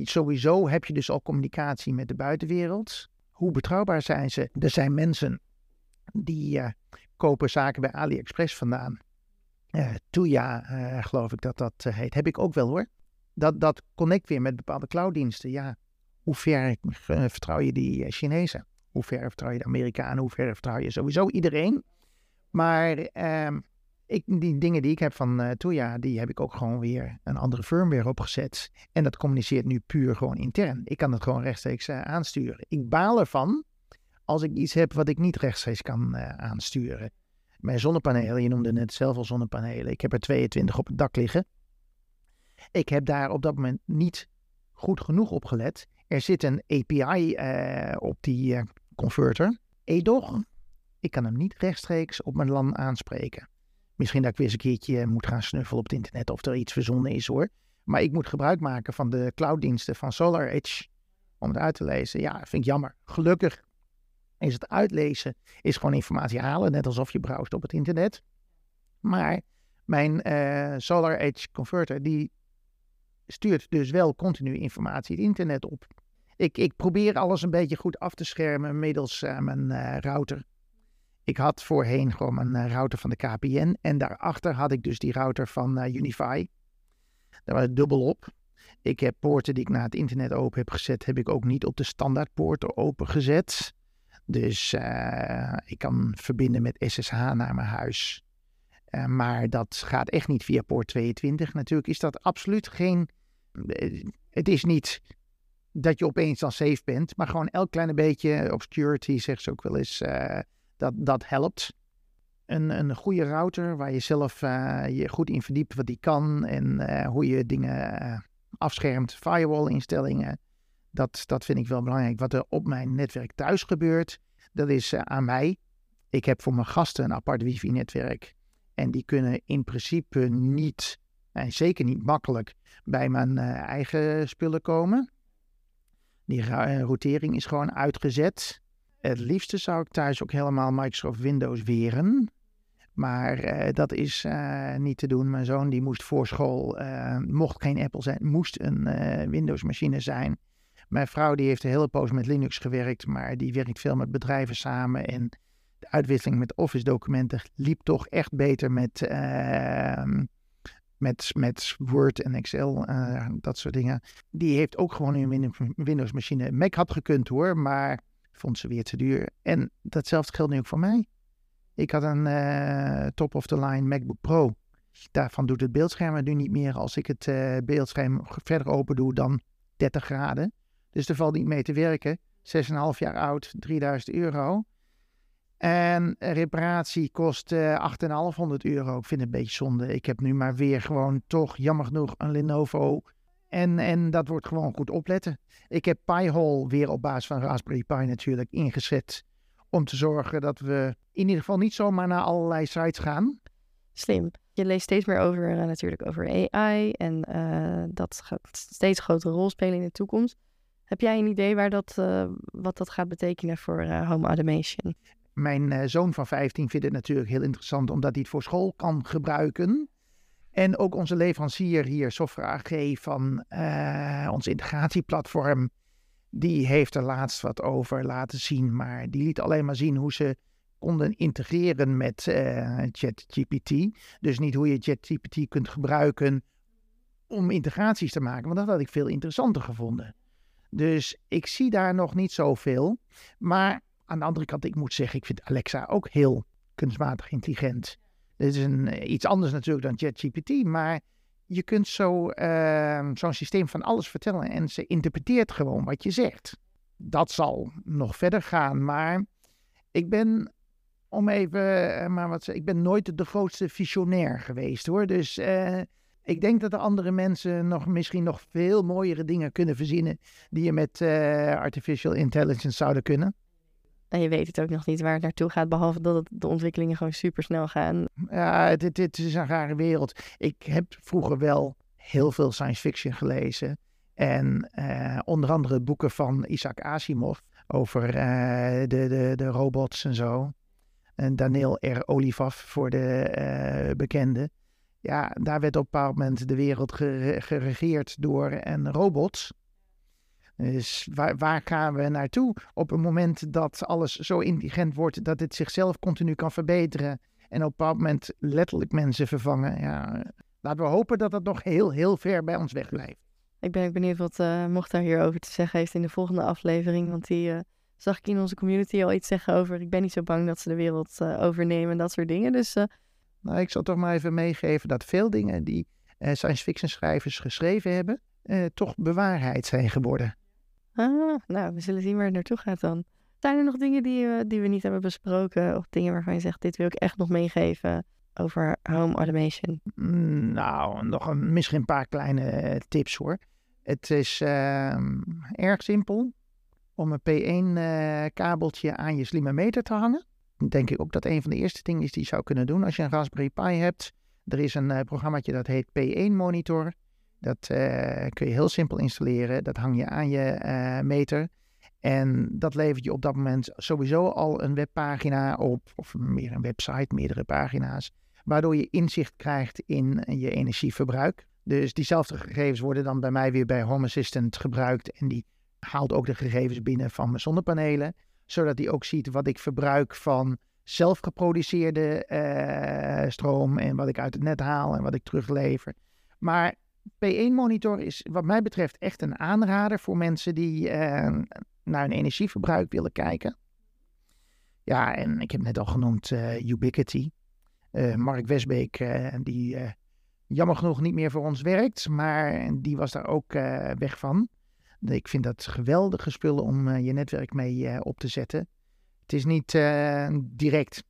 sowieso heb je dus al communicatie met de buitenwereld. Hoe betrouwbaar zijn ze? Er zijn mensen die eh, kopen zaken bij AliExpress vandaan. Eh Tuya, eh, geloof ik dat dat eh, heet. Heb ik ook wel hoor. Dat, dat connect weer met bepaalde clouddiensten. Ja, hoe ver eh, vertrouw je die eh, Chinezen? Hoe ver vertrouw je de Amerikanen? Hoe ver vertrouw je sowieso iedereen? Maar ehm, ik, die dingen die ik heb van eh Tuya, die heb ik ook gewoon weer een andere firmware opgezet. En dat communiceert nu puur gewoon intern. Ik kan het gewoon rechtstreeks aansturen. Ik baal ervan als ik iets heb wat ik niet rechtstreeks kan aansturen. Mijn zonnepanelen, je noemde net zelf al zonnepanelen. Ik heb er 22 op het dak liggen. Ik heb daar op dat moment niet goed genoeg op gelet. Er zit een API eh, op die eh, converter. Edoch, ik kan hem niet rechtstreeks op mijn LAN aanspreken. Misschien dat ik weer eens een keertje moet gaan snuffelen op het internet of er iets verzonnen is hoor. Maar ik moet gebruik maken van de clouddiensten van SolarEdge om het uit te lezen. Ja, vind ik jammer. Gelukkig is het uitlezen is gewoon informatie halen, net alsof je browst op het internet. Maar mijn eh SolarEdge converter die stuurt dus wel continu informatie het internet op. Ik, ik probeer alles een beetje goed af te schermen middels uh, mijn uh, router. Ik had voorheen gewoon mijn uh, router van de KPN en daarachter had ik dus die router van Unify. Daar was het dubbel op. Ik heb poorten die ik naar het internet open heb gezet, heb ik ook niet op de standaardpoorten open gezet. Dus ik kan verbinden met SSH naar mijn huis. maar dat gaat echt niet via poort 22. Natuurlijk is dat absoluut geen. Het is niet dat je opeens dan safe bent. Maar gewoon elk kleine beetje obscurity, zegt ze ook wel eens, uh, dat, dat helpt. Een, een goede router waar je zelf uh, je goed in verdiept wat die kan en hoe je dingen afschermt. Firewall instellingen, dat, dat vind ik wel belangrijk. Wat er op mijn netwerk thuis gebeurt, dat is aan mij. Ik heb voor mijn gasten een apart wifi-netwerk. En die kunnen in principe niet, en zeker niet makkelijk, bij mijn eigen spullen komen. Die uh, routering is gewoon uitgezet. Het liefste zou ik thuis ook helemaal Microsoft Windows weren. Maar uh, dat is niet te doen. Mijn zoon die moest voor school, mocht geen Apple zijn, moest een Windows machine zijn. Mijn vrouw die heeft een hele poos met Linux gewerkt, maar die werkt veel met bedrijven samen. En de uitwisseling met Office documenten liep toch echt beter met ehm, met, met Word en Excel, uh, dat soort dingen. Die heeft ook gewoon een Windows machine. Mac had gekund hoor, maar vond ze weer te duur. En datzelfde geldt nu ook voor mij. Ik had een uh, top-of-the-line MacBook Pro. Daarvan doet het beeldscherm nu niet meer als ik het uh, beeldscherm verder open doe dan 30 graden. Dus er valt niet mee te werken. 6,5 jaar oud, 3000 euro. En reparatie kost uh, eh, 8,500 euro. Ik vind het een beetje zonde. Ik heb nu maar weer gewoon toch, jammer genoeg, een Lenovo. En, en dat wordt gewoon goed opletten. Ik heb Pi-hole weer op basis van Raspberry Pi natuurlijk ingezet. Om te zorgen dat we in ieder geval niet zomaar naar allerlei sites gaan. Slim. Je leest steeds meer over, uh, natuurlijk over AI. En uh, dat gaat steeds grotere rol spelen in de toekomst. Heb jij een idee waar dat, wat dat gaat betekenen voor home automation? Mijn uh, zoon van 15 vindt het natuurlijk heel interessant omdat hij het voor school kan gebruiken. En ook onze leverancier hier, Software AG van uh, ons integratieplatform, die heeft er laatst wat over laten zien. Maar die liet alleen maar zien hoe ze konden integreren met uh, ChatGPT. Dus niet hoe je ChatGPT kunt gebruiken om integraties te maken. Want dat had ik veel interessanter gevonden. Dus ik zie daar nog niet zoveel. Maar aan de andere kant, ik moet zeggen, ik vind Alexa ook heel kunstmatig intelligent. Dit is een, eh, iets anders natuurlijk dan ChatGPT, maar je kunt uh, zo'n systeem van alles vertellen en ze interpreteert gewoon wat je zegt. Dat zal nog verder gaan, maar ik ben, om even, uh, maar wat ik ben nooit de grootste visionair geweest hoor. Dus uh, ik denk dat de andere mensen nog misschien nog veel mooiere dingen kunnen verzinnen die je met artificial intelligence zouden kunnen. En je weet het ook nog niet waar het naartoe gaat, behalve dat de ontwikkelingen gewoon super snel gaan. Ja, dit, dit is een rare wereld. Ik heb vroeger wel heel veel science fiction gelezen. En uh, onder andere boeken van Isaac Asimov over uh, de, de, de robots en zo. En Daniel R. Olivaf voor de uh, bekende. Ja, daar werd op een bepaald moment de wereld geregeerd door en robots. Dus waar, waar, gaan we naartoe op het moment dat alles zo intelligent wordt dat het zichzelf continu kan verbeteren en op een bepaald moment letterlijk mensen vervangen? Ja, laten we hopen dat dat nog heel, heel ver bij ons wegblijft. Ik ben benieuwd wat uh, Mochtar hierover te zeggen heeft in de volgende aflevering, want die uh, zag ik in onze community al iets zeggen over ik ben niet zo bang dat ze de wereld uh, overnemen en dat soort dingen. Dus, nou, ik zal toch maar even meegeven dat veel dingen die science fiction schrijvers geschreven hebben, toch bewaarheid zijn geworden. Ah, nou, we zullen zien waar het naartoe gaat dan. Zijn er nog dingen die, uh, die we niet hebben besproken? Of dingen waarvan je zegt, dit wil ik echt nog meegeven over home automation? Mm, nou, nog misschien een paar kleine eh, tips hoor. Het is uh, erg simpel om een P1-kabeltje uh, aan je slimme meter te hangen. Denk ik ook dat een van de eerste dingen is die je zou kunnen doen als je een Raspberry Pi hebt. Er is een programmaatje dat heet P1 Monitor. Dat uh, kun je heel simpel installeren. Dat hang je aan je uh, meter. En dat levert je op dat moment sowieso al een webpagina op, of meer een website, meerdere pagina's, waardoor je inzicht krijgt in je energieverbruik. Dus diezelfde gegevens worden dan bij mij weer bij Home Assistant gebruikt. En die haalt ook de gegevens binnen van mijn zonnepanelen. Zodat hij ook ziet wat ik verbruik van zelf geproduceerde eh, stroom. En wat ik uit het net haal en wat ik teruglever. Maar P1-monitor is wat mij betreft echt een aanrader voor mensen die eh, naar hun energieverbruik willen kijken. Ja, en ik heb net al genoemd uh, Ubiquity. Mark Westbeek, die jammer genoeg niet meer voor ons werkt, maar die was daar ook weg van. Ik vind dat geweldige spullen om je netwerk mee op te zetten. Het is niet direct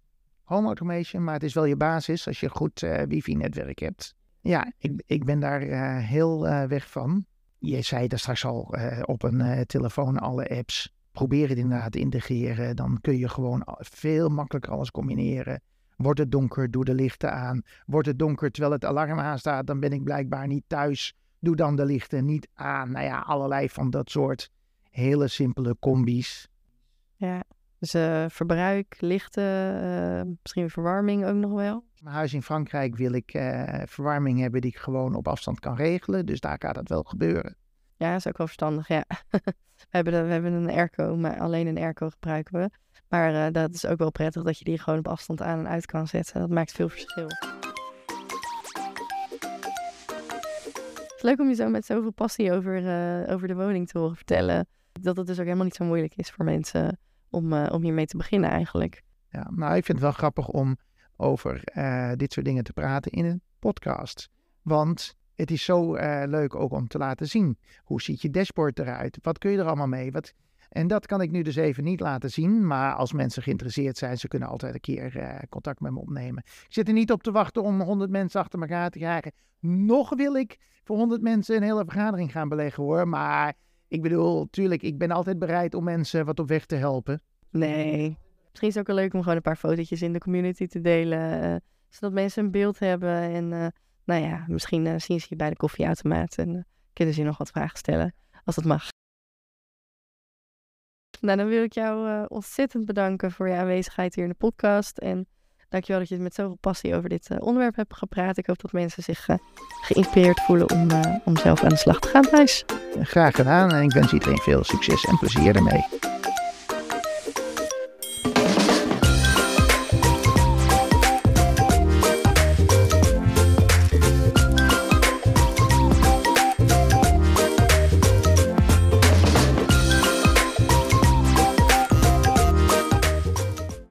home automation, maar het is wel je basis als je een goed wifi-netwerk hebt. Ja, ik, ik ben daar uh, heel uh, weg van. Je zei daar straks al uh, op een telefoon alle apps. Probeer het inderdaad te integreren. Dan kun je gewoon veel makkelijker alles combineren. Wordt het donker, doe de lichten aan. Wordt het donker terwijl het alarm aanstaat, dan ben ik blijkbaar niet thuis. Doe dan de lichten niet aan. Nou ja, allerlei van dat soort hele simpele combi's. Ja, dus uh, verbruik, lichten, uh, misschien verwarming ook nog wel. Mijn huis in Frankrijk wil ik uh, verwarming hebben die ik gewoon op afstand kan regelen. Dus daar gaat dat wel gebeuren. Ja, dat is ook wel verstandig, ja. <laughs> we, hebben de, we hebben een airco, maar alleen een airco gebruiken we. Maar dat is ook wel prettig dat je die gewoon op afstand aan en uit kan zetten. Dat maakt veel verschil. Het is leuk om je zo met zoveel passie over, over de woning te horen vertellen. Dat het dus ook helemaal niet zo moeilijk is voor mensen om, uh, om hiermee te beginnen eigenlijk. Ja, nou, ik vind het wel grappig om over uh, dit soort dingen te praten in een podcast. Want het is zo uh, leuk ook om te laten zien. Hoe ziet je dashboard eruit? Wat kun je er allemaal mee? Wat... En dat kan ik nu dus even niet laten zien. Maar als mensen geïnteresseerd zijn, ze kunnen altijd een keer contact met me opnemen. Ik zit er niet op te wachten om 100 mensen achter elkaar te krijgen. Nog wil ik voor 100 mensen een hele vergadering gaan beleggen hoor. Maar ik bedoel, tuurlijk, ik ben altijd bereid om mensen wat op weg te helpen. Nee. Misschien is het ook wel leuk om gewoon een paar fotootjes in de community te delen. Uh, zodat mensen een beeld hebben. En uh, nou ja, misschien uh, zien ze je bij de koffieautomaat. En kunnen ze je nog wat vragen stellen. Als dat mag. Nou, dan wil ik jou ontzettend bedanken voor je aanwezigheid hier in de podcast. En dankjewel dat je met zoveel passie over dit onderwerp hebt gepraat. Ik hoop dat mensen zich geïnspireerd voelen om, om zelf aan de slag te gaan thuis. Graag gedaan en ik wens iedereen veel succes en plezier ermee.